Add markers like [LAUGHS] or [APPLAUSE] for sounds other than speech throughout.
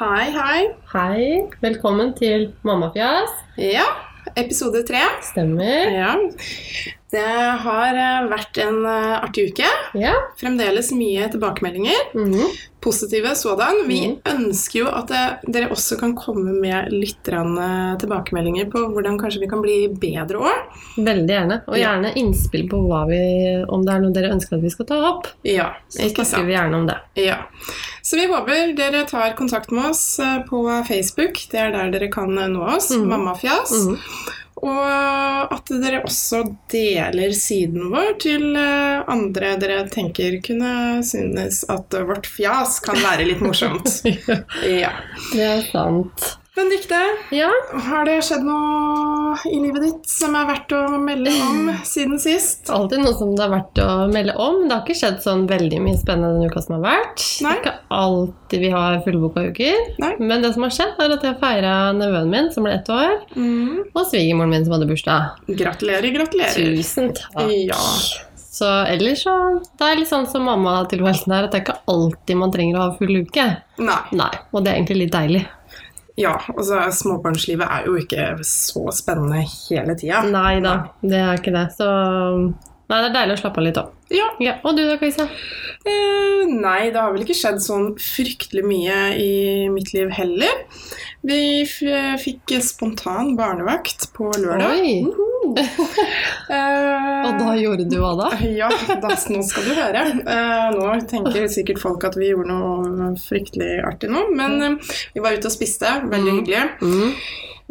Hei, hei. Hei, velkommen til Mammafjas. Ja, episode tre. Stemmer. Ja. Det har eh, vært en eh, artig uke. Ja. Fremdeles mye tilbakemeldinger. Mhm. Positive sådan. Vi mm. ønsker jo at eh, dere også kan komme med litt eh, tilbakemeldinger på hvordan kanskje vi kan bli bedre òg. Veldig gjerne. Og gjerne innspill på vi, om det er noe dere ønsker at vi skal ta opp. Ja, Så ikke snakker vi gjerne om det. Ja. Så vi håper dere tar kontakt med oss eh, på Facebook. Det er der dere kan nå oss. Mm. Mammafjas. Mhm. Og at dere også deler siden vår til eh, andre dere tenker kunne synes at vårt fjas kan være litt morsomt. [LAUGHS] Ja. Det er sant. Benedicte, Ja, har det skjedd noe i livet ditt som er verdt å melde om siden sist? alltid noe som det er verdt å melde om. Det har ikke skjedd sånn veldig mye spennende denne uka som har vært. Nei. Det er ikke alltid vi har fullboka uker. Nei. Men det som har skjedd, er at jeg feira nevøen min, som ble ett år, Mm. og svigermoren min, som hadde bursdag. Gratulerer, gratulerer. Tusen takk. Ja. Så ellers så Det er litt sånn som mamma tilværelsen er, at det er ikke alltid man trenger å ha full uke. Nei. Nei, og det er egentlig litt deilig. Ja, altså småbarnslivet er jo ikke så spennende hele tida. Nei da, det er ikke det. Så Nei, det er deilig å slappe av litt òg. Ja. Ja, og du da, Kajsa? Eh, nei, det har vel ikke skjedd sånn fryktelig mye i mitt liv heller. Vi fikk spontan barnevakt på lørdag. Oi! Uhu. [LAUGHS] Eh, Og da gjorde du hva da? Ja, das, nå skal du høre. Uh, nå tenker sikkert folk at vi gjorde noe fryktelig artig nå, men uh, vi var ute og spiste. Veldig Mm. hyggelig. Mm.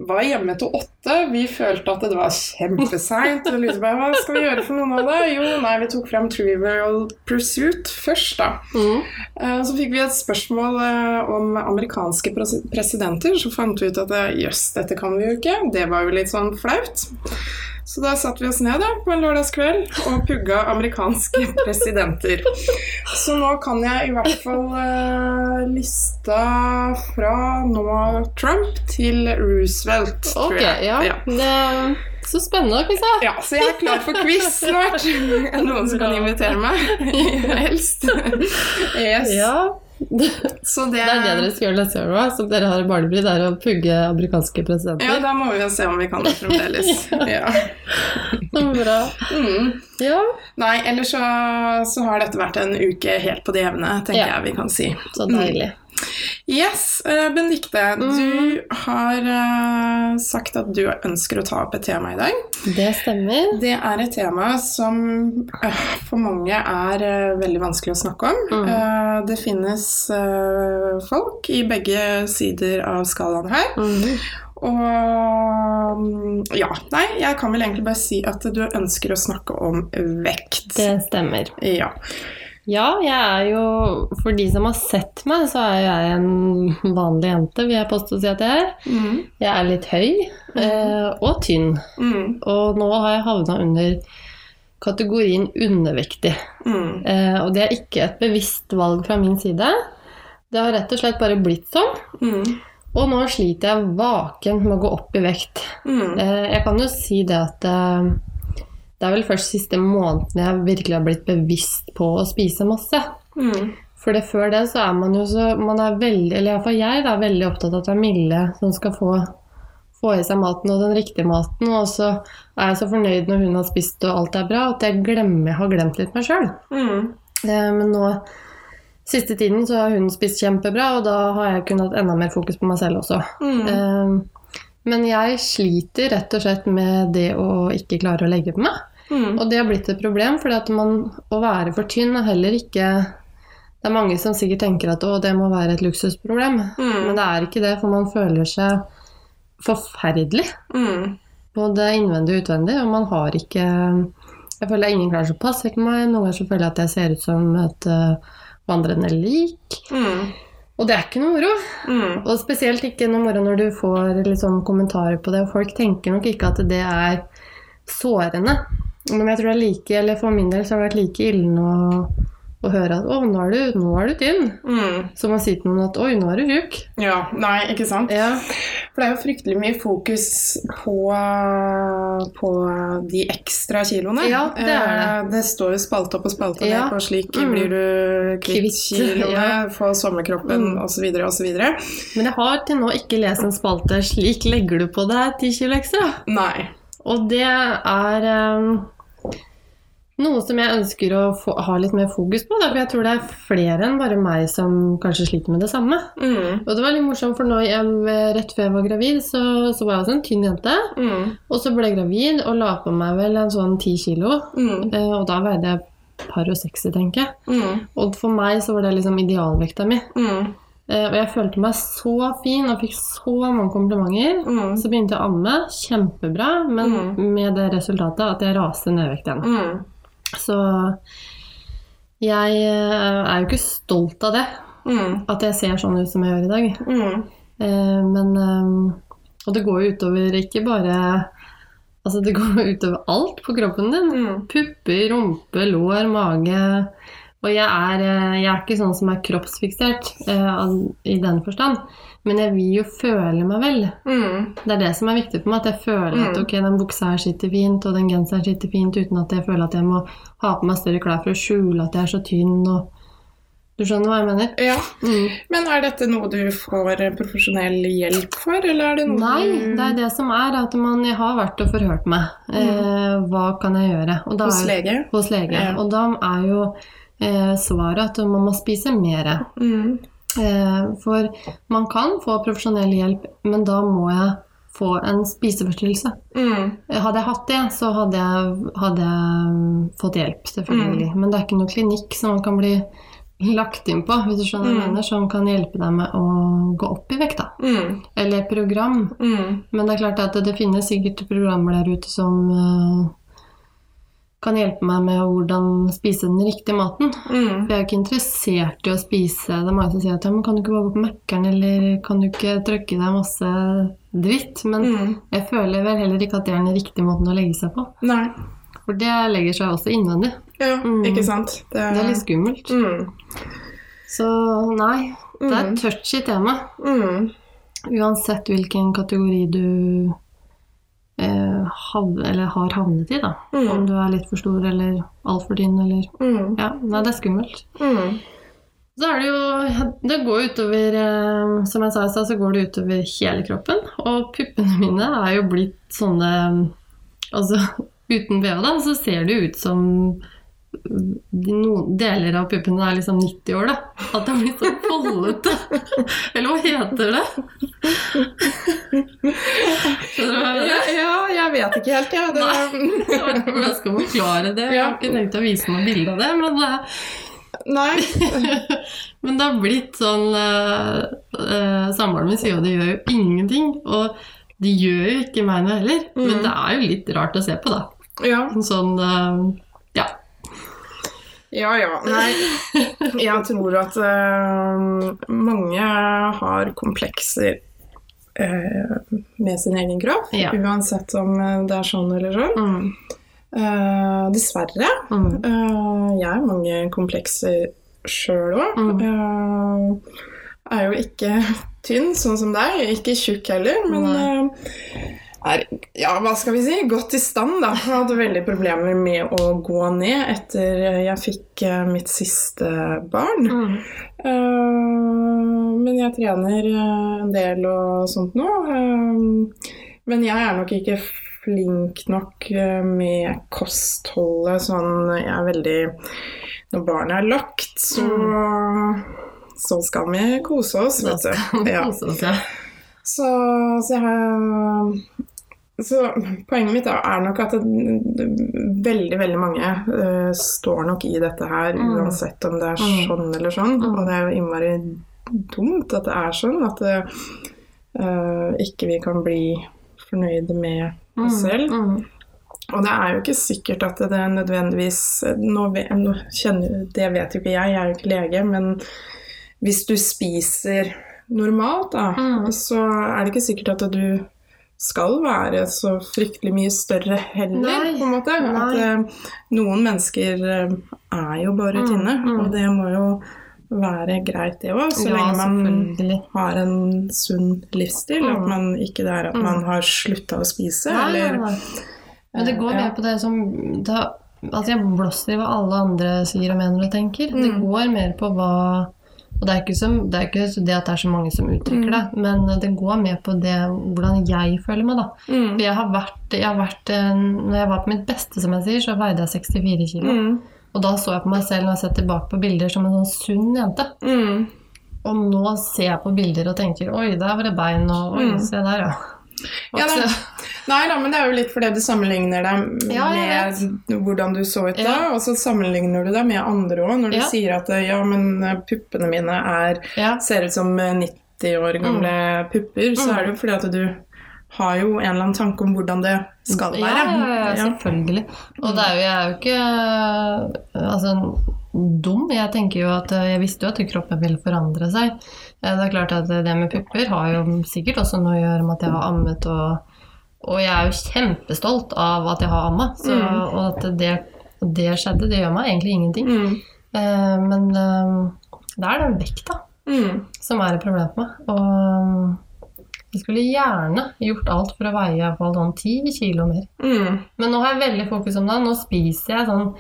Var hjemme til åtte. Vi følte at det var kjempeseint. Og lurte på hva skal vi gjøre for noen av det? Jo, nei, vi tok frem Trivial Pursuit først, da. Mm. Så fikk vi et spørsmål om amerikanske presidenter. Så fant vi ut at jøss, yes, dette kan vi jo ikke. Det var jo litt sånn flaut. Så da satte vi oss ned da, på en lørdagskveld og pugga amerikanske [LAUGHS] presidenter. Så nå kan jeg i hvert fall eh, lista fra nå Trump til Roosevelt, tror Ok, jeg. ja. Det er så spennende, Kajsa. Ja, så jeg er klar for quiz snart. Noen som kan invitere meg? [LAUGHS] Helst. Yes. Ja. [LAUGHS] Så det, Det er det dere skal gjøre neste òg, som dere har i barnebry, det er å pugge amerikanske presidenter. Ja, da må vi jo se om vi kan det fremdeles. [LAUGHS] Ja. Så [LAUGHS] bra. Mm. Ja, Nei, ellers så, så har dette vært en uke helt på det jevne, tenker Ja. jeg vi kan si. så deilig. Yes, uh, Benedicte, Mm. du har eh, sagt at du ønsker å ta opp et tema i dag. Det stemmer. Det er et tema som øh, for mange er veldig vanskelig å snakke om. Mm. Eh, det finnes folk i begge sider av skalaen her. Mm. Og mm, ja, nei, jeg kan vel egentlig bare si at du ønsker å snakke om vekt. Det stemmer. Ja. Ja, jeg er jo For de som har sett meg, så er jeg en vanlig jente, vil jeg påstå å si at jeg er. Mm. Jeg er litt høy eh, og tynn. Mm. Og nå har jeg havna under kategorien undervektig. Mm. Eh, og det er ikke et bevisst valg fra min side. Det har rett og slett bare blitt sånn. Mm. Og nå sliter jeg vaken med å gå opp i vekt. Mm. Eh, jeg kan jo si det at eh, det er vel først siste måneden jeg virkelig har blitt bevisst på å spise masse. Mm. For det, før det så er man jo så man er veldig, Eller iallfall jeg da, er veldig opptatt av at det er Mille som skal få, få i seg maten og den riktige maten. Og så er jeg så fornøyd når hun har spist og alt er bra, at jeg glemmer, har glemt litt meg sjøl. Mm. Eh, men nå siste tiden så har hun spist kjempebra, og da har jeg kunnet hatt enda mer fokus på meg selv også. Mm. Eh, men jeg sliter rett og slett med det å ikke klare å legge på meg. Mm. Og det har blitt et problem, for å være for tynn er heller ikke Det er mange som sikkert tenker at å, det må være et luksusproblem. Mm. Men det er ikke det, for man føler seg forferdelig. Mm. Både innvendig og utvendig, og man har ikke Jeg føler at ingen klarer å passe på meg. Noen ganger så føler jeg at jeg ser ut som et uh, vandrende lik. Mm. Og det er ikke noe moro. Mm. Og spesielt ikke noe moro når du får sånn kommentarer på det, og folk tenker nok ikke at det er sårende. Men jeg tror det er like, eller for min del så har det vært like ille å, å høre at 'å, nå er du, nå er du tynn', Mm. Så man sier til noen at 'oi, nå er du tjukk'. Ja, nei, ikke sant? Ja. For det er jo fryktelig mye fokus på, på de ekstra kiloene. Ja, det er det. Eh, Det står jo spalte opp og spalte ned Ja. på slik Mm. blir du kvitt kiloene, ja. få sommerkroppen Mm. osv. osv. Men jeg har til nå ikke lest en spalte 'Slik legger du på deg 10 kilo ekstra'. Nei. Og det er eh, noe som jeg ønsker å få, ha litt mer fokus på. Da, for jeg tror det er flere enn bare meg som kanskje sliter med det samme. Mm. Og det var litt morsomt, for nå jeg, rett før jeg var gravid, så, så var jeg også en tynn jente. Mm. Og så ble jeg gravid og la på meg vel en sånn 10 kilo. Mm. Eh, og da veide jeg par og 60, tenker jeg. Mm. Og for meg så var det liksom idealvekta mi. Mm. Eh, og jeg følte meg så fin og fikk så mange komplimenter. Mm. Så begynte jeg å amme, kjempebra, men med det resultatet at jeg raste ned i vekt igjen. Så jeg eh, er jo ikke stolt av det, Mm. at jeg ser sånn ut som jeg gjør i dag. Mm. Eh, men eh, Og det går jo utover ikke bare Altså, det går [LAUGHS] utover alt på kroppen din. Mm. Pupper, rumpe, lår, mage. Og jeg er, jeg er ikke sånn som er kroppsfiksert eh, i den forstand. Men jeg vil jo føle meg vel. Mm. Det er det som er viktig for meg. At jeg føler at Mm. ok, den buksa her sitter fint, og den genseren sitter fint, uten at jeg føler at jeg må ha på meg større klær for å skjule at jeg er så tynn. Og... Du skjønner hva jeg mener? Ja. Mm. Men er dette noe du får profesjonell hjelp for, eller er det noe Nei, du det er det som er. At man, jeg har vært og forhørt meg. Eh, hva kan jeg gjøre? Og da hos er- lege? Hos lege. Ja. Og da er jo eh, svaret at man må spise mer. Mm. Eh, for man kan få profesjonell hjelp, men da må jeg få en spiseforstyrrelse. Mm. Hadde jeg hatt det, så hadde jeg, hadde jeg mm, fått hjelp, selvfølgelig. Men det er ikke noen klinikk som man kan bli lagt inn på, hvis du skjønner Mm. mener, som kan hjelpe deg med å gå opp i vekt. Mm. Eller program. Mm. Men det er klart at det finnes sikkert programmer der ute som eh, kan hjelpe meg med hvordan spise den riktige maten. Mm. For jeg er ikke interessert i å spise Det er mange som sier at ja, men kan du ikke bare gå på Mækkern, eller kan du ikke trykke deg masse dritt? Men Mm. jeg føler vel heller ikke at det er den riktige måten å legge seg på. Nei. For det legger seg også innvendig. Ja, Mm. ikke sant? Det, Det er litt skummelt. mm. Så nei, det er Mm. et touchy tema. Mm. Uansett hvilken kategori du hav, eller har havnet i, da. Mm. Om du er litt for stor eller altfor tynn eller Mm. Ja, nei, det er skummelt. Mm. Så er det jo Det går utover eh, Som jeg sa i stad, så går det utover hele kroppen. Og puppene mine er jo blitt sånne Altså uten BH, da, så ser det ut som noen deler av puppene er liksom 90 år, da. At det blitt så foldete. Eller hva heter det? Skjønner du hva jeg Ja, mener? ja, jeg vet ikke helt, jeg. Det, Jeg ikke hvordan skal forklare det. Jeg har ikke tenkt å vise noe bilde av det, men det, Nei. [LAUGHS] men det har blitt sånn uh, Samboeren min sier jo det gjør jo ingenting. Og det gjør jo ikke meg noe heller. Men Mm. det er jo litt rart å se på, da. Ja. Sånn eh, Ja. Ja. Nei, [LAUGHS] jeg tror at uh, mange har komplekser uh, med sin egen kropp, Ja. uansett om eh, det er sånn eller sånn. Mm. Uh, dessverre. Mm. Jeg har mange komplekser sjøl òg. Mm. er jo ikke tynn, sånn som deg. Ikke tjukk heller, men er ja, hva skal vi si, godt i stand. da. Jeg hadde veldig problemer med å gå ned etter jeg fikk eh, mitt siste barn. Mm. Uh, men jeg trener eh, en del og sånt nå. Uh, men jeg er nok ikke flink nok med kostholdet sånn Jeg er veldig Når barnet er lagt, så så skal vi kose oss, vet du. ja. Så, så jeg har så poenget mitt er nok at det, veldig, veldig mange uh, står nok i dette her, Mm. uansett om det er Mm. sånn eller sånn. Mm. Og det er jo innmari dumt at det er sånn, at det, eh, ikke vi kan bli fornøyde med oss selv. Mm. Og det er jo ikke sikkert at det nødvendigvis nå nå kjenner, Det vet jo ikke jeg, jeg er jo ikke lege, men hvis du spiser normalt, da, Mm. så er det ikke sikkert at du skal være så fryktelig mye større heller, Nei, på en måte. At eh, noen mennesker eh, er jo bare Mm, tynne, mm. og det må jo være greit, det òg. Så ja, lenge man har en sunn livsstil. At Mm. man ikke det er at Mm. man har slutta å spise, Nei, eller ja. Men det går Eh, mer på det som da, Altså, jeg blåser i hva alle andre sier og mener og tenker. Det Mm. går mer på hva Og det er, ikke som, det er ikke det at det er så mange som uttrykker Mm. det, men det går med på det hvordan jeg føler meg, da. Mm. For jeg har vært, jeg har vært eh, Når jeg var på mitt beste, som jeg sier, så veide jeg 64 kilo. Mm. Og da så jeg på meg selv når jeg ser tilbake på bilder som en sånn sunn jente. Mm. Og nå ser jeg på bilder og tenker oi, der var det bein, og oi, se der, ja. Ja, det- Nei da, men det er jo litt fordi du sammenligner deg Ja, med hvordan du så ut da, Ja. og så sammenligner du deg med andre òg. Når du Ja. sier at ja, men eh, puppene mine er, ser ut som eh, 90 år gamle pupper, så Mm. er det jo fordi at du har jo en eller annen tanke om hvordan det skal være. Ja, selvfølgelig. Og det er jo, jeg er jo ikke altså, dum. Jeg tenker jo at jeg visste jo at kroppen ville forandre seg. Eh, Det er klart at det med pupper har jo sikkert også noe å gjøre med at jeg har ammet, og, og jeg er jo kjempestolt av at jeg har amma. Så, Mm. Og at det, det skjedde, det gjør meg egentlig ingenting. Mm. Eh, Men eh, det er den vekta Mm. som er et problem for meg. Og jeg skulle gjerne gjort alt for å veie i hvert fall sånn 10 kilo mer. Mm. Men nå har jeg veldig fokus om det. Nå spiser jeg sånn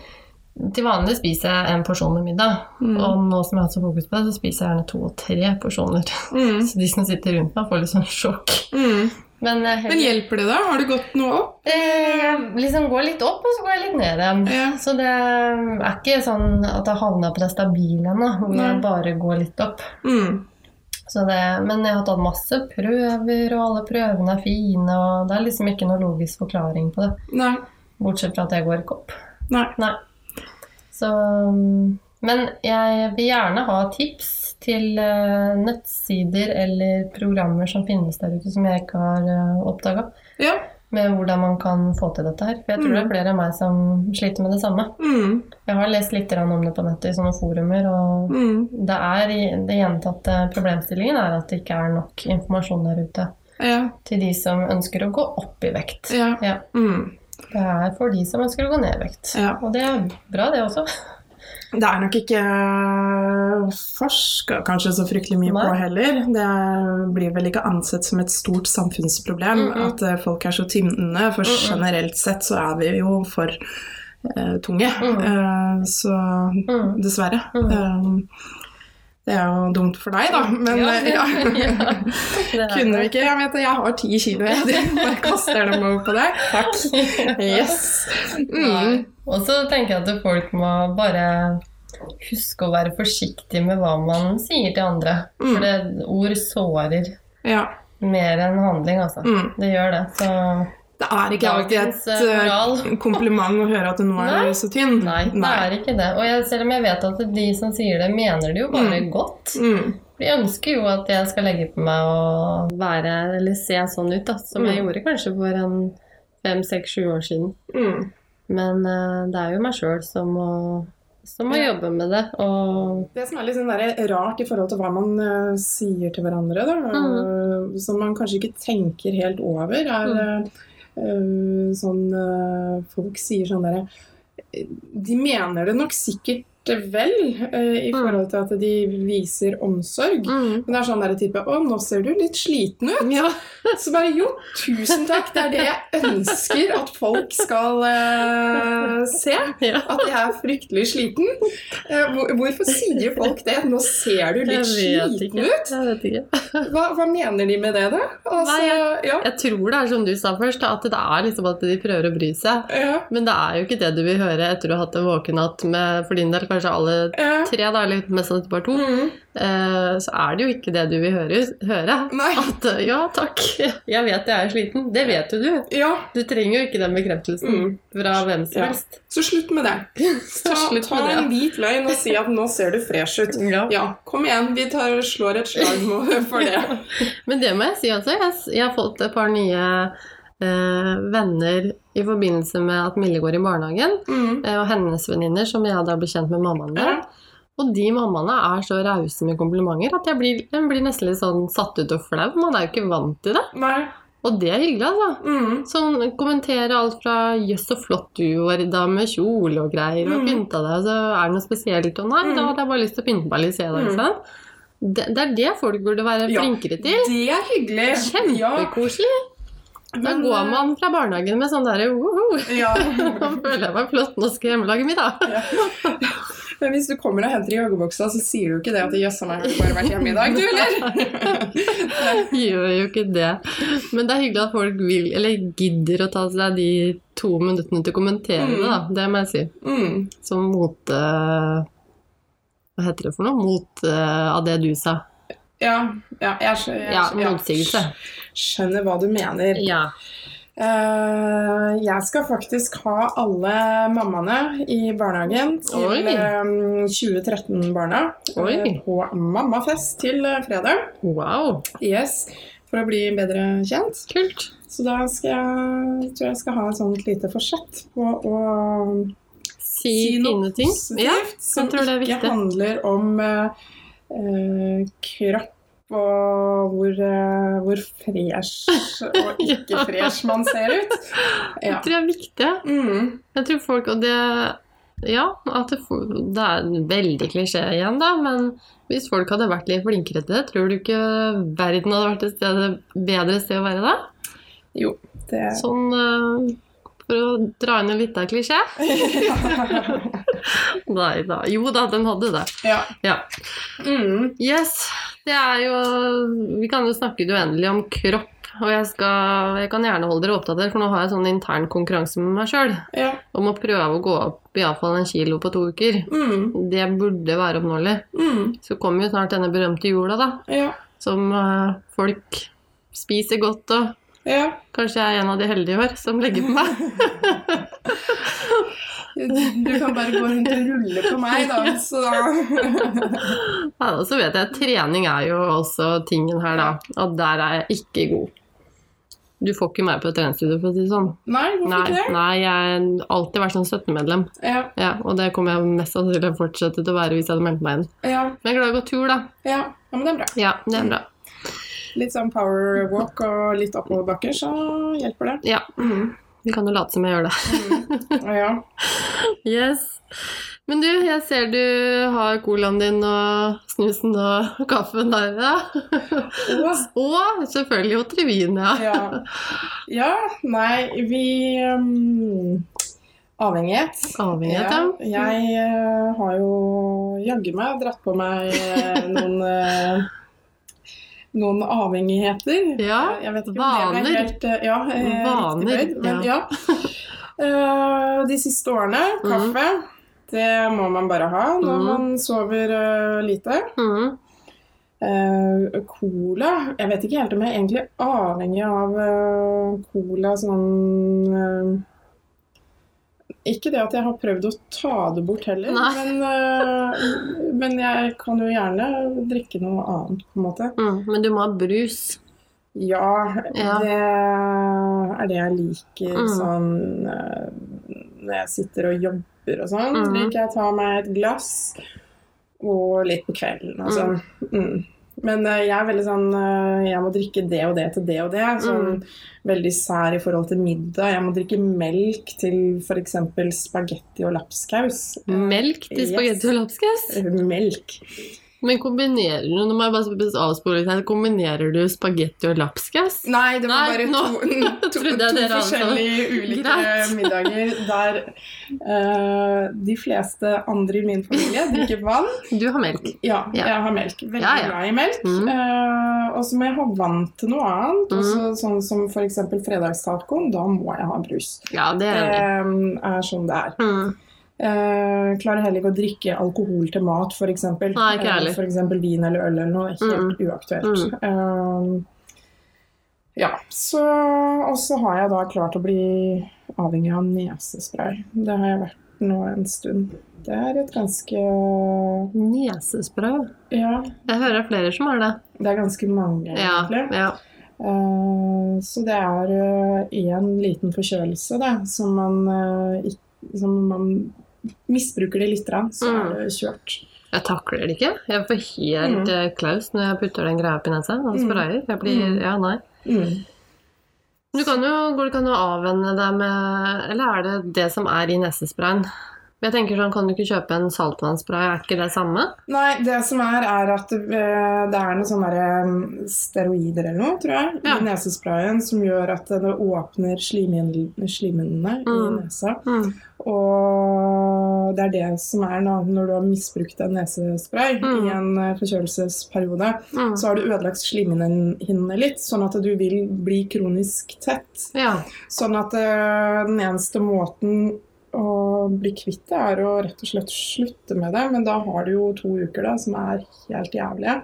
Til vanlig spiser jeg en porsjon med middag. Mm. Og nå som jeg har hatt så fokus på det, så spiser jeg gjerne to og tre porsjoner. Mm. [LAUGHS] Så de som sitter rundt meg, får litt sånn sjokk. Mm. Men, eh, Men hjelper det da? Har det gått noe opp? Eh, Jeg liksom går litt opp, og så går jeg litt ned igjen. Ja. Så det er ikke sånn at jeg havna på det stabile ennå, hvor Nei. jeg bare går litt opp. Mm. Så det, men jeg har tatt masse prøver, og alle prøvene er fine, og det er liksom ikke noe logisk forklaring på det. Nei. Bortsett fra at jeg går ikke opp. Nei. Nei. Så, um, men jeg vil gjerne ha tips til eh, nettsider eller programmer som finnes der ute som jeg ikke har uh, oppdaga, Ja. med hvordan man kan få til dette her. For jeg tror det er flere enn meg som sliter med det samme. Mm. Jeg har lest litt om det på nettet i sånne forumer, og Mm. det er det gjentatte problemstillingen er at det ikke er nok informasjon der ute Ja. til de som ønsker å gå opp i vekt. Ja. Ja, Mm. det er for de som ønsker å gå ned i vekt. Ja. Og det er bra, det også. Det er nok ikke forska kanskje så fryktelig mye på heller. Det blir vel ikke ansett som et stort samfunnsproblem Mm, mm. at eh, folk er så tynne, for Mm, generelt sett så er vi jo for uh, tunge. Eh, så Mm. dessverre. Eh, det er jo dumt for deg, da, men Ja. ja. [LAUGHS] [LAUGHS] Kunne vi ikke Jeg vet jeg har ti kilo, jeg. Bare kaster dem over på deg. Takk. Yes. Nei. Mm. Og så tenker jeg at folk må bare huske å være forsiktig med hva man sier til andre. For Mm. det, ord sårer Ja. mer enn handling, altså. Mm. Det gjør det. Så Det er ikke alltid et eh, eh, kompliment å høre at nå er så tynn. nei, det er ikke det. Og jeg, selv om jeg vet at de som sier det, mener det jo bare Mm. godt. Mm. De ønsker jo at jeg skal legge på meg og være, eller se sånn ut, da. Som jeg Mm. gjorde kanskje for en fem, seks, sju år siden. Men eh, det er jo meg sjøl som må, som må jobbe med det. Og Det som er litt sånn rart i forhold til hva man uh, sier til hverandre, da, Mm. uh, som man kanskje ikke tenker helt over, er Mm. eh, sånn Folk sier sånn derre De mener det nok sikkert vel uh, i Mm. forhold til at de viser omsorg. Men det er sånn der type Å, nå ser du litt sliten ut. Ja. [LAUGHS] Så bare jo, tusen takk. Det er det jeg ønsker at folk skal uh, se. ja. At jeg er fryktelig sliten. Uh, hvorfor sier folk det? Nå ser du litt sliten ut. Jeg. [LAUGHS] Hva, hva mener de med det, da? Altså, Nei, ja, Jeg tror det er som du sa først, at det er liksom at de prøver å bry seg. Men det er jo ikke det du vil høre etter å ha hatt en våken natt med for din del kanskje alle tre, da, eller mest sannsynlig bare to. Mm. Eh, så er det jo ikke det du vil høre. høre. At eh, ja, takk, jeg vet jeg er sliten. Det vet jo du. Ja, Du trenger jo ikke den bekreftelsen Mm. fra hvem som Ja. så slutt med det. [LAUGHS] Ta, slutt ta med en hvit løgn og si at 'nå ser du fresh ut'. [LAUGHS] Ja. Ja, kom igjen. Vi tar, slår et slag [LAUGHS] for det. Men det må jeg si altså. Jeg, jeg har fått et par nye eh, venner i forbindelse med at Mille går i barnehagen, Mm. eh, og hennes venninner, som jeg da ble kjent med mammaen min. Ja. Og de mammaene er så rause med komplimenter at jeg blir, jeg blir nesten litt sånn satt ut og flau. Man er jo ikke vant til det. Nei. Og det er hyggelig, altså. Mm. Sånn kommentere alt fra 'jøss, så flott du var i dag med kjole og greier', og Mm. pynta deg, så er det noe spesielt, og nei, Mm. da hadde jeg bare lyst til å pynte meg litt, i dag, Mm. ikke sant? Det, det er det folk burde være Ja. flinkere til. Det er hyggelig. Ja, Kjempekoselig. Da går eh, man fra barnehagen med sånn derre woho, Ja. [LAUGHS] nå føler jeg meg flott, nå skal jeg hjemmelage middag. ja. Men hvis du kommer og henter i joggebuksa, så sier du ikke det at 'jøss, han har bare vært hjemme i dag', du, eller? [LAUGHS] Gjør jo ikke det. Men det er hyggelig at folk vil, eller gidder å ta seg de to minuttene til å kommentere det, da. Det må jeg si. Mm. Som mote... Hva heter det for noe? Mot uh, av det du sa. Ja, ja, jeg, skjønner, jeg, Ja, motsigelse. skjønner hva du mener. Ja. Uh, jeg skal faktisk ha alle mammaene i barnehagen til eh, 2013-barna Oi. eh, på mammafest til eh, fredag. Wow. Yes, for å bli bedre kjent. Kult. Så da skal jeg, tror jeg skal ha et sånt lite forsett på å Si, si noe fine ting. positivt Ja, som ikke handler om eh, kropp og hvor, eh, hvor fresh og [LAUGHS] ikke fresh man ser ut. det Ja. tror jeg er viktig. Mm. Jeg tror folk, og det Ja, at det, det er en veldig klisjé igjen, da, men hvis folk hadde vært litt flinkere til det, tror du ikke verden hadde vært et sted, bedre sted å være da? Jo, det Sånn eh, for å dra inn en liten klisjé. [LAUGHS] [LAUGHS] [LAUGHS] Nei da. Jo da, den hadde det. Ja. Ja. Mm. Yes. Det er jo Vi kan jo snakke uendelig om kropp. Og jeg, skal, jeg kan gjerne holde dere oppdatert, for nå har jeg sånn intern konkurranse med meg sjøl Ja. om å prøve å gå opp iallfall en kilo på to uker. Mm. Det burde være oppnåelig. Mm. Så kommer jo snart denne berømte jula, da. Ja. Som uh, folk spiser godt, og ja. kanskje jeg er en av de heldige i år som legger på meg. [LAUGHS] [LAUGHS] Du kan bare gå rundt og rulle på meg, da. Så Ja, og så vet jeg at trening er jo også tingen her, da. Og der er jeg ikke god. Du får ikke meg på et treningsstudio, for å si det sånn. Nei, hvorfor Nei, ikke det? nei, jeg har alltid vært sånn støttemedlem. Ja. Ja, og det kommer jeg mest sannsynlig til å fortsette til å være hvis jeg hadde meldt meg inn. Ja. Men jeg er glad i å gå tur, da. ja. ja, men det er bra. Ja, det er bra. Litt sånn power walk og litt oppoverbakker, så hjelper det. Ja, Mm. Vi kan jo late som jeg gjør det. Mm. Ja. [LAUGHS] Yes. Men du, jeg ser du har colaen din og snusen og kaffen der, ja. Åh. [LAUGHS] Og selvfølgelig Otrevin, ja. Ja. ja, nei, vi um, Avhengighet. Avhengighet, ja. Jeg uh, har jo jaggu meg dratt på meg eh, noen eh, noen avhengigheter. Ja, vet ikke vaner. er helt eh, Ja, eh, Vaner, bøyd, men ja. ja. [LAUGHS] De siste årene, kaffe, det må man bare ha når mm. man sover eh, lite. Mm. Uh, cola Jeg vet ikke helt om jeg er egentlig avhengig av uh, cola sånn eh, Ikke det at jeg har prøvd å ta det bort heller, men, uh, men jeg kan jo gjerne drikke noe annet, på en måte. Mm, men du må ha brus. Ja, Ja. det er det jeg liker Mm. sånn eh, Når jeg sitter og jobber og sånn, Mm. liker jeg å ta meg et glass og litt på kvelden og sånn. Mm. Men eh, jeg er veldig sånn eh, Jeg må drikke det og det til det og det. Sånn veldig sær i forhold til middag. Jeg må drikke melk til f.eks. spagetti og lapskaus. Melk til Yes. og lapskaus. Melk. Men kombinerer du Nå må jeg bare avspore litt her. Kombinerer du spagetti og lapskaus? Nei, det var Nei, bare nå to, [LAUGHS] to, to, to forskjellige ulike Greit. middager der uh, de fleste andre i min familie drikker vann. Du har melk. Ja, Ja. jeg har melk. Veldig Ja, ja. glad i melk. Mm. Uh, og så må jeg ha vann til noe annet. Mm. Også, sånn som f.eks. fredagstacoen. Da må jeg ha brus. Ja, det Det er det. Uh, er sånn det er. Mm. Eh, klarer heller ikke å drikke alkohol til mat, f.eks. Heller. F.eks. vin eller øl eller noe. Helt uaktuelt. Eh, ja, så Og så har jeg da klart å bli avhengig av nesespray. Det har jeg vært nå en stund. Det er et ganske Nesespray. Ja, Jeg hører flere som har det. det er ganske mange, egentlig. ja. Eh, så det er én liten forkjølelse da, som man, uh, ikke, som man misbruker det litt, så Mm. er det kjørt. Jeg takler det ikke. Jeg får helt Mm. eh, klaus når jeg putter den greia opp i nesa og Mm. sprayer. Jeg blir Mm. Ja, nei. Mm. Du kan jo, går det an å avvenne deg med Eller er det det som er i nesesprayen? Jeg tenker sånn, Kan du ikke kjøpe en saltvannspray, Er ikke det samme? Nei, det som er, er at det, det er noen sånne um, steroider eller noe, tror jeg, Ja. i nesesprayen som gjør at det åpner slimhinnene mm. i nesa. Mm. Og det er det som er når du har misbrukt en nesespray Mm. i en eh, forkjølelsesperiode, Mm. så har du ødelagt slimhinnene litt, sånn at du vil bli kronisk tett. Ja. Sånn at eh, den eneste måten å bli kvitt det, er å rett og slett slutte med det. Men da har du jo to uker da, som er helt jævlige.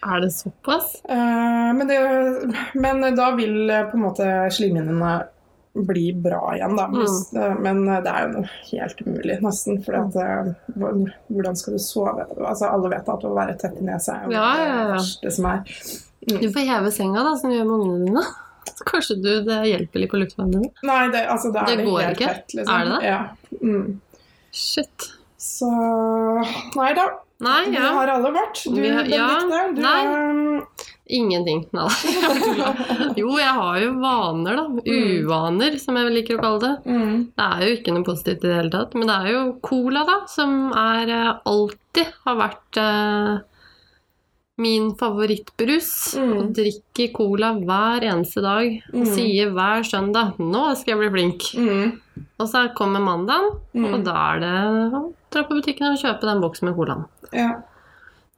Er det såpass? Eh, men, det, men da vil på en måte slimhinnene bli bra igjen, da. Mm. Eh, men det er jo helt umulig, nesten. For eh, hvordan skal du sove? Altså, alle vet at å være tett i nesa er jo Ja, ja, ja. det verste som er. Du får heve senga, da, som du gjør med ungene dine. Kanskje du, det hjelper litt på luftveiene dine. Nei, det, altså, Det det går ikke? Fett, Liksom. Er det det? Ja. Mm. Shit. Så Nei da. Nei, Vi ja. har alle vårt. Du, har- ja. Benedikte, du Nei. har- Ingenting. Nei da. [LAUGHS] Jo, jeg har jo vaner, da. Uvaner, som jeg liker å kalle det. Mm. Det er jo ikke noe positivt i det hele tatt. Men det er jo cola, da, som er eh, alltid har vært eh, min favorittbrus. Mm. Og drikker cola hver eneste dag. Og Mm. sier hver søndag 'nå skal jeg bli flink'. Mm. Og så kommer mandagen, Mm. og da er det å dra på butikken og kjøpe den boksen med colaen. Ja.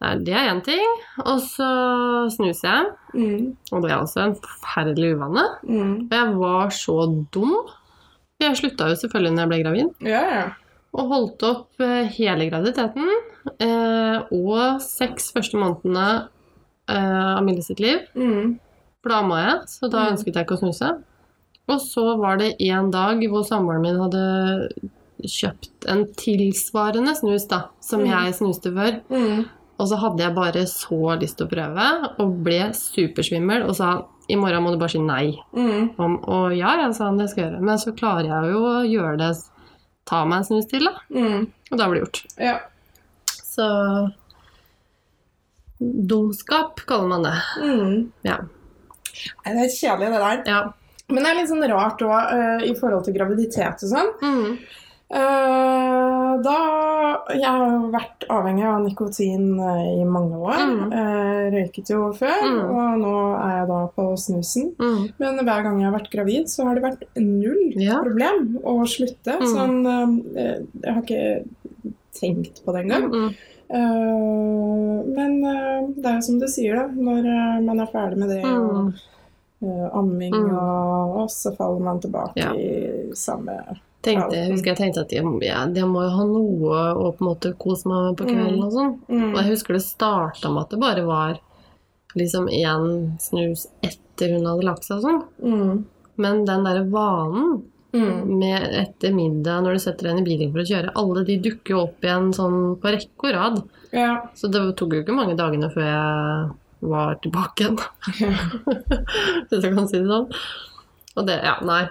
Det er én ting. Og så snuser jeg. Mm. Og det er også en forferdelig uvane. Mm. Og jeg var så dum. Jeg slutta jo selvfølgelig når jeg ble gravid. Ja, ja. Og holdt opp eh, hele graviditeten eh, og seks første månedene eh, av Mille sitt liv. Mm. For da amma jeg, så da Mm. ønsket jeg ikke å snuse. Og så var det en dag hvor samboeren min hadde kjøpt en tilsvarende snus da, som Mm. jeg snuste før. Mm. Og så hadde jeg bare så lyst til å prøve, og ble supersvimmel og sa i morgen må du bare si nei. Mm. Om, og ja, jeg sa han det skal jeg gjøre. Men så klarer jeg jo å gjøre det, ta meg en snus til, da. Mm. Og da blir det gjort. Ja. Så Dumskap kaller man det. Mm. Ja. Nei, Det er kjedelig, det der. ja. Men det er litt sånn rart òg, i forhold til graviditet og sånn. Mm. Eh, da Jeg har vært avhengig av nikotin eh, i mange år. Mm. Eh, røyket jo før, Mm. og nå er jeg da på snusen. Mm. Men hver gang jeg har vært gravid, så har det vært null Ja. problem å slutte. Mm. Sånn Jeg har ikke tenkt på det engang. Mm. Eh, men det er jo som du sier, da. Når man er ferdig med det, og Mm. amming, Mm. og, og så faller man tilbake Ja. i samme Tenkte, jeg husker jeg tenkte at jeg, ja, jeg må jo ha noe å på en måte kose meg med på kvelden Mm. og sånn. mm. Og jeg husker det starta med at det bare var liksom én snus etter hun hadde lagt seg og sånn. Mm. Men den derre vanen Mm. med etter middag når du setter deg inn i bilen for å kjøre, alle de dukker jo opp igjen sånn på rekke og rad. Ja. Så det tok jo ikke mange dagene før jeg var tilbake igjen. [LAUGHS] Hvis jeg kan si det sånn. Og det, ja, nei.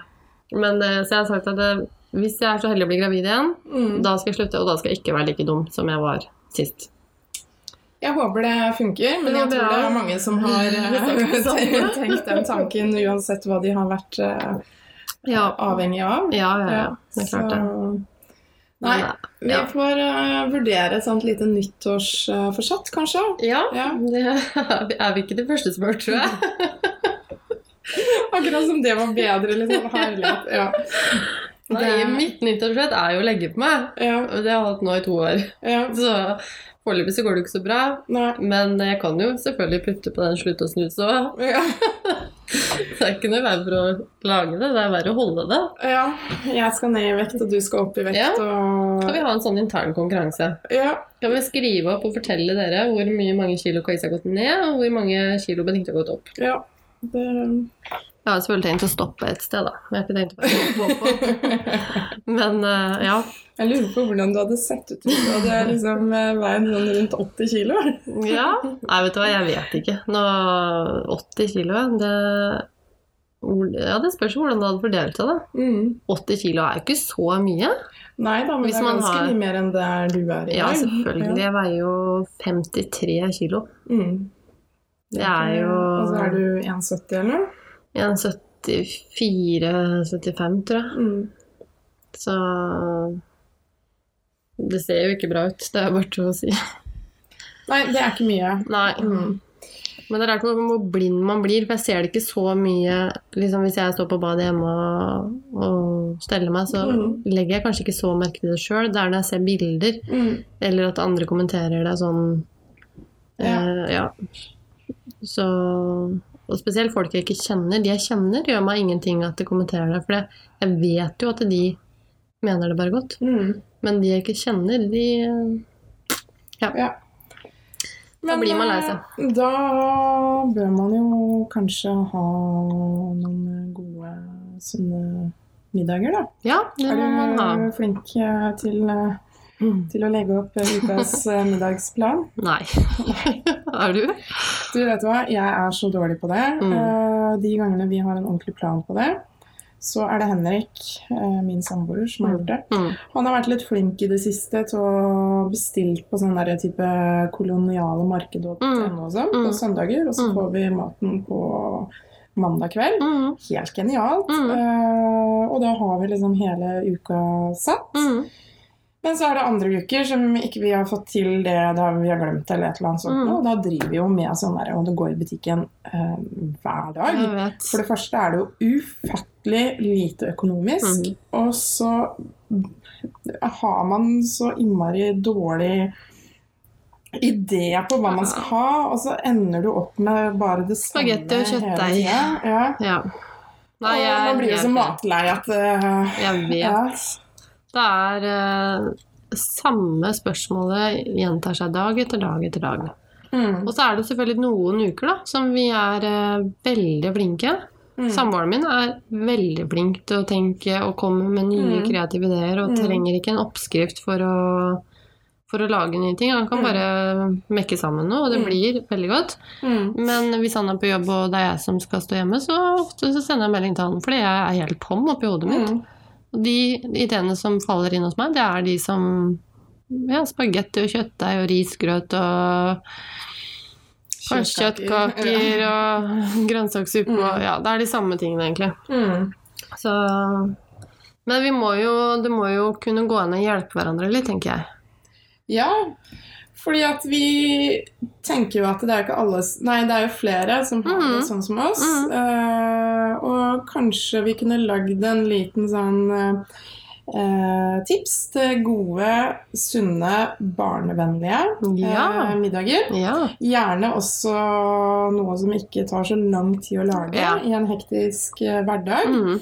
Men eh, så jeg har sagt at det, hvis jeg er så heldig å bli gravid igjen, Mm. da skal jeg slutte, og da skal jeg ikke være like dum som jeg var sist. Jeg håper det funker, men jeg tror det er mange som har [LAUGHS] eh, [LAUGHS] tenkt den tanken uansett hva de har vært eh, Ja, avhengig av. ja, ja. ja. Det er klart det. Nei, vi får eh, vurdere et sånt lite nyttårsforsett, kanskje. Ja, Ja. det er vi ikke de første som har hørt, tror jeg. [LAUGHS] Akkurat som det var bedre, liksom. Herlighet. Ja. Nei, mitt nyttårsforsett er jo å legge på meg. Ja, Og det har jeg hatt nå i to år. ja. [LAUGHS] Så foreløpig så går det jo ikke så bra. Nei. Men jeg kan jo selvfølgelig putte på den slutt å snuse òg. [LAUGHS] Ja. Det er ikke noe verre for å lage det, det er verre å holde det. ja. Jeg skal ned i vekt, og du skal opp i vekt, Ja. og Skal vi ha en sånn intern konkurranse? Ja. Kan vi skrive opp og fortelle dere hvor mye mange kilo Kajsa har gått ned, og hvor mange kilo Benedicte har gått opp? ja. Det Jeg har selvfølgelig tenkt å stoppe et sted, da. Jeg har ikke tenkt å gå på. [LAUGHS] Men uh, ja. Jeg lurer på hvordan du hadde sett ut hvis du hadde liksom eh, veid sånn rundt 80 kilo. [LAUGHS] ja. Nei, vet du hva, jeg vet ikke. Nå 80 kilo, det ja, Det spørs hvordan du hadde fordelt seg. da. Mm. 80 kilo er jo ikke så mye. Nei da, men Hvis det er ganske har- mye mer enn det du er i dag. Ja, selvfølgelig. selvfølgelig. Jeg veier jo 53 kilo. Mm. Det er jo Og så er du 1,70 eller noe? 1,70 74-75, tror jeg. Mm. Så det ser jo ikke bra ut, det er bare til å si. Nei, det er ikke mye. Nei. Mm. Men det er rart hvor blind man blir, for jeg ser det ikke så mye liksom Hvis jeg står på badet hjemme og, og steller meg, så Mm. legger jeg kanskje ikke så merke til det sjøl. Det er når jeg ser bilder, Mm. eller at andre kommenterer det sånn Ja. eh, ja. Så Og spesielt folk jeg ikke kjenner. De jeg kjenner, gjør meg ingenting at de kommenterer det. For jeg vet jo at de mener det bare godt. Mm. Men de jeg ikke kjenner, de Ja. Da blir man lei seg. eh, Da bør man jo kanskje ha noen gode, sånne middager, da. Ja, det Er må man ha. du flink eh, til, eh, til å legge opp eh, ukas eh, middagsplan? Nei. [LAUGHS] er du? Du, vet du hva? Jeg er så dårlig på det. Mm. Eh, De gangene vi har en ordentlig plan på det, så er det Henrik, min samboer, som har gjort det. Mm. Han har vært litt flink i det siste til å bestille på sånn der type koloniale marked Mm. og sånn Mm. på søndager, og så Mm. får vi maten på mandag kveld. Mm. Helt genialt. Mm. Uh, og da har vi liksom hele uka satt. Mm. Men så er det andre uker som ikke vi har fått til det da vi har glemt eller et eller annet sånt. Mm. Og da driver vi jo med sånn der, og det går i butikken eh, hver dag. For det første er det jo ufattelig lite økonomisk, Mm. og så har man så innmari dårlig idé på hva man skal ha, og så ender du opp med bare det samme Spagetti og kjøttdeig. tiden. Ja. Ja. Nei, jeg og man blir jo så matlei at uh, Jeg vet. ja. Det er eh, samme spørsmålet gjentar seg dag etter dag etter dag. Mm. Og så er det selvfølgelig noen uker da, som vi er eh, veldig flinke. Mm. Samboeren min er veldig flink til å tenke og komme med nye Mm. kreative ideer, og Mm. trenger ikke en oppskrift for å, for å lage nye ting. Han kan Mm. bare mekke sammen noe, og det Mm. blir veldig godt. Mm. Men hvis han er på jobb og det er jeg som skal stå hjemme, så ofte så sender jeg melding til han, fordi jeg er helt tom oppi hodet mitt. Og de ideene som faller inn hos meg, det er de som ja, spagetti og kjøttdeig og risgrøt og kanskje kjøttkaker og [LAUGHS] grønnsakssuppe og Mm. Ja, det er de samme tingene, egentlig. Mm. Så Men vi må jo, det må jo kunne gå an å hjelpe hverandre litt, tenker jeg. Ja, fordi at vi tenker jo at det er ikke alle Nei, det er jo flere som har Mhm. det sånn som oss. Mm. Uh, og kanskje vi kunne lagd en liten sånn eh, tips til gode, sunne, barnevennlige Ja. eh, middager. Ja. Gjerne også noe som ikke tar så lang tid å lage Ja. i en hektisk hverdag. Mm.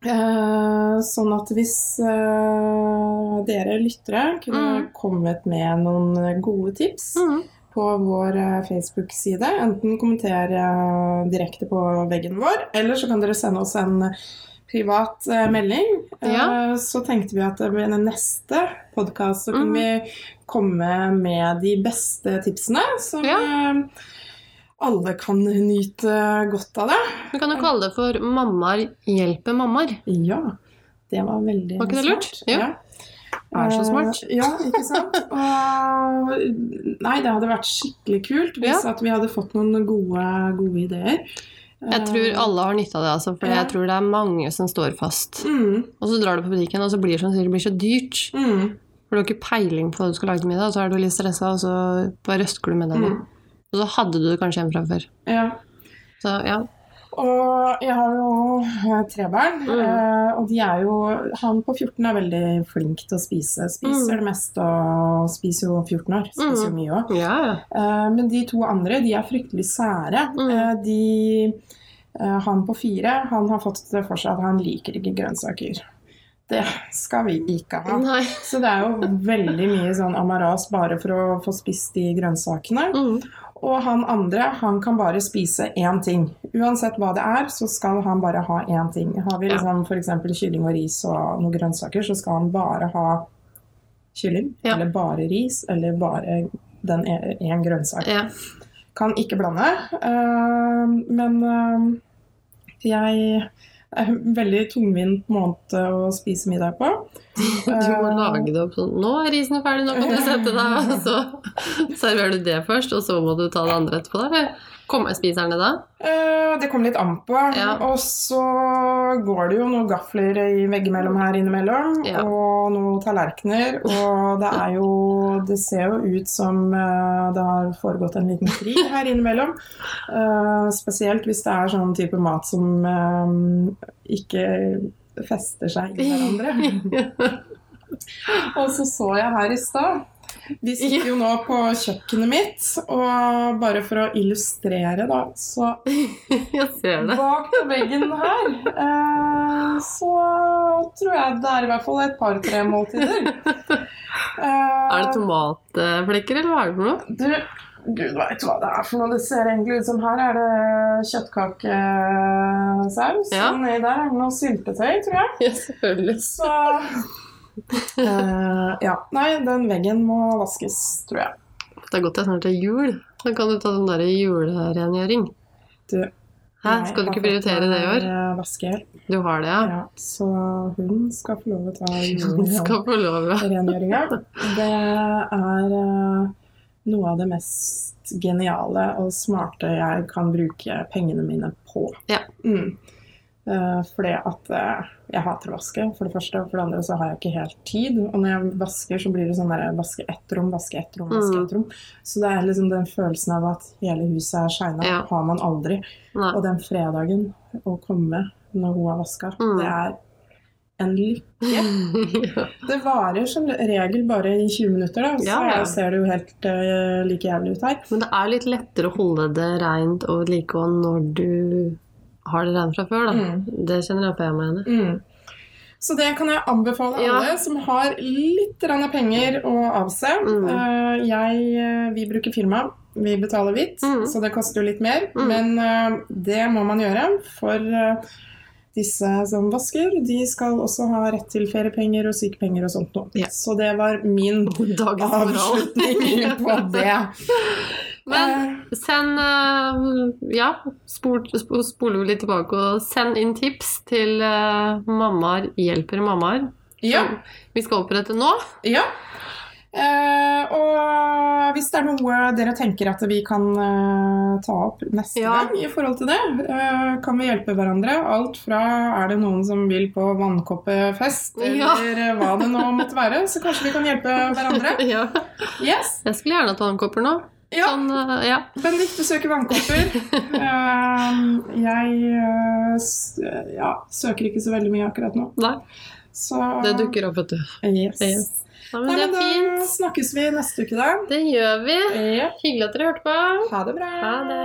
Eh, sånn at hvis eh, dere lyttere kunne Mm. kommet med noen gode tips Mm. på vår eh, Facebook-side, enten kommentere eh, direkte på veggen vår, eller så kan dere sende oss en privat melding. Eh, Ja. Så tenkte vi at i den neste podkast så kan Mm. vi komme med de beste tipsene, som Ja. Eh, alle kan nyte godt av det. Vi kan jo kalle det for 'Mammaer hjelper mammaer'. Ja, det var veldig Var ikke det lurt? smart. Ja. Ja. Er så smart. Eh, ja, ikke sant? Og, nei, det hadde vært skikkelig kult hvis at vi hadde fått noen gode, gode ideer. Jeg tror alle har nytte av det, altså, for Ja. jeg tror det er mange som står fast. mm, Og så drar du på butikken, og så blir det sånn, det blir så dyrt. mm, For du har ikke peiling på hva du skal lage til middag, og så er du litt stressa, og så bare røsker du med deg mm. Og så hadde du det kanskje hjemme fra før. Ja. Så ja. Og jeg har jo tre barn, Mm. eh, og de er jo Han på 14 er veldig flink til å spise. Spiser Mm. det meste og spiser jo 14 år. Spiser jo Mm. mye òg. Eh, Men de to andre de er fryktelig sære. Mm. Eh, De, eh, han på fire han har fått det for seg at han liker ikke grønnsaker. Det skal vi ikke ha. Nei. Så det er jo veldig mye sånn amaras bare for å få spist de grønnsakene. Mm. Og han andre han kan bare spise én ting. Uansett hva det er, så skal han bare ha én ting. Har vi Ja. liksom f.eks. kylling og ris og noen grønnsaker, så skal han bare ha kylling. Ja. Eller bare ris, eller bare den én grønnsak. Ja. Kan ikke blande. eh, men eh, jeg er en veldig tungvint måned å spise middag på. [LAUGHS] Du må lage det opp sånn Nå er risen ferdig, nå kan du sette deg. Og så serverer du det først, og så må du ta det andre etterpå, Der. Kommer spiserne da? Eh, det kommer litt an på. Ja. Og så går det jo noen gafler i veggimellom her innimellom, Ja. og noen tallerkener. Og det er jo Det ser jo ut som eh, det har foregått en liten krig her innimellom. Eh, spesielt hvis det er sånn type mat som eh, ikke fester seg i hverandre. Og så så jeg her i stad Vi sitter jo nå på kjøkkenet mitt, og bare for å illustrere, da, så Jeg ser det. Bak på veggen her eh, så tror jeg det er i hvert fall et par-tre måltider. Eh, Er det tomatflekker, eller hva er det for noe? Du, gud veit hva det er for noe. Det ser egentlig ut som her er det kjøttkakesaus. Ja. Og nedi der er det noe syltetøy, tror jeg. Ja, selvfølgelig. Så uh, Ja. Nei, den veggen må vaskes, tror jeg. Det er godt er snart er jul. Da kan du ta sånn der julerengjøring. Du, Hæ, Nei, skal du ikke prioritere det i år? eh, Vaskehjelp. Du har det, ja? Ja, så hun skal få lov til å ta julerengjøringa. [LAUGHS] Det er eh, noe av det mest geniale og smarte jeg kan bruke pengene mine på. Ja. Mm. Uh, fordi at uh, jeg hater å vaske, for det første. Og for det andre så har jeg ikke helt tid. Og når jeg vasker, så blir det sånn der vaske ett rom, vaske ett rom, vaske Mm. ett rom. Så det er liksom den følelsen av at hele huset er shina, Ja. har man aldri. Nei. Og den fredagen å komme når hun har vaska, Mm. det er en lykke. [LAUGHS] ja. Det varer som regel bare i 20 minutter, da. Så Ja, ja. ser det jo helt uh, like jævlig ut her. Men det er litt lettere å holde det rent og vedlikehold når du har det rent fra før, da. Mm. Det kjenner jeg på jeg mener. Mm. Så det kan jeg anbefale alle som har litt penger å avse. Mm. Uh, jeg, eh, vi bruker firma, vi betaler hvitt, Mm. så det koster jo litt mer. Mm. Men det må man gjøre, for disse som vasker, de skal også ha rett til feriepenger og sykepenger og sånt noe. Ja. Så det var min [LAUGHS] Dagens avslutning på det. Men Eh, send eh, Ja, spol, spol, spoler vi litt tilbake og send inn tips til eh, mammaer hjelper mammaer. ja. Vi skal opprette nå. Ja. Eh, og hvis det er noe dere tenker at vi kan uh, ta opp neste Ja. gang i forhold til det, uh, kan vi hjelpe hverandre. Alt fra er det noen som vil på vannkoppefest, Ja. eller hva det nå måtte være, så kanskje vi kan hjelpe hverandre. [LAUGHS] ja. Yes. Jeg skulle gjerne hatt vannkopper nå. Ja. Sånn, ja. Benedicte søker vannkopper. [LAUGHS] Jeg ja, søker ikke så veldig mye akkurat nå. Nei, Så det dukker opp, vet du. Yes. Yes. Ja, men Nei, det men er da fint. snakkes vi neste uke, da. Det gjør vi. Ja. Hyggelig at dere hørte på. Ha det bra. Ha det.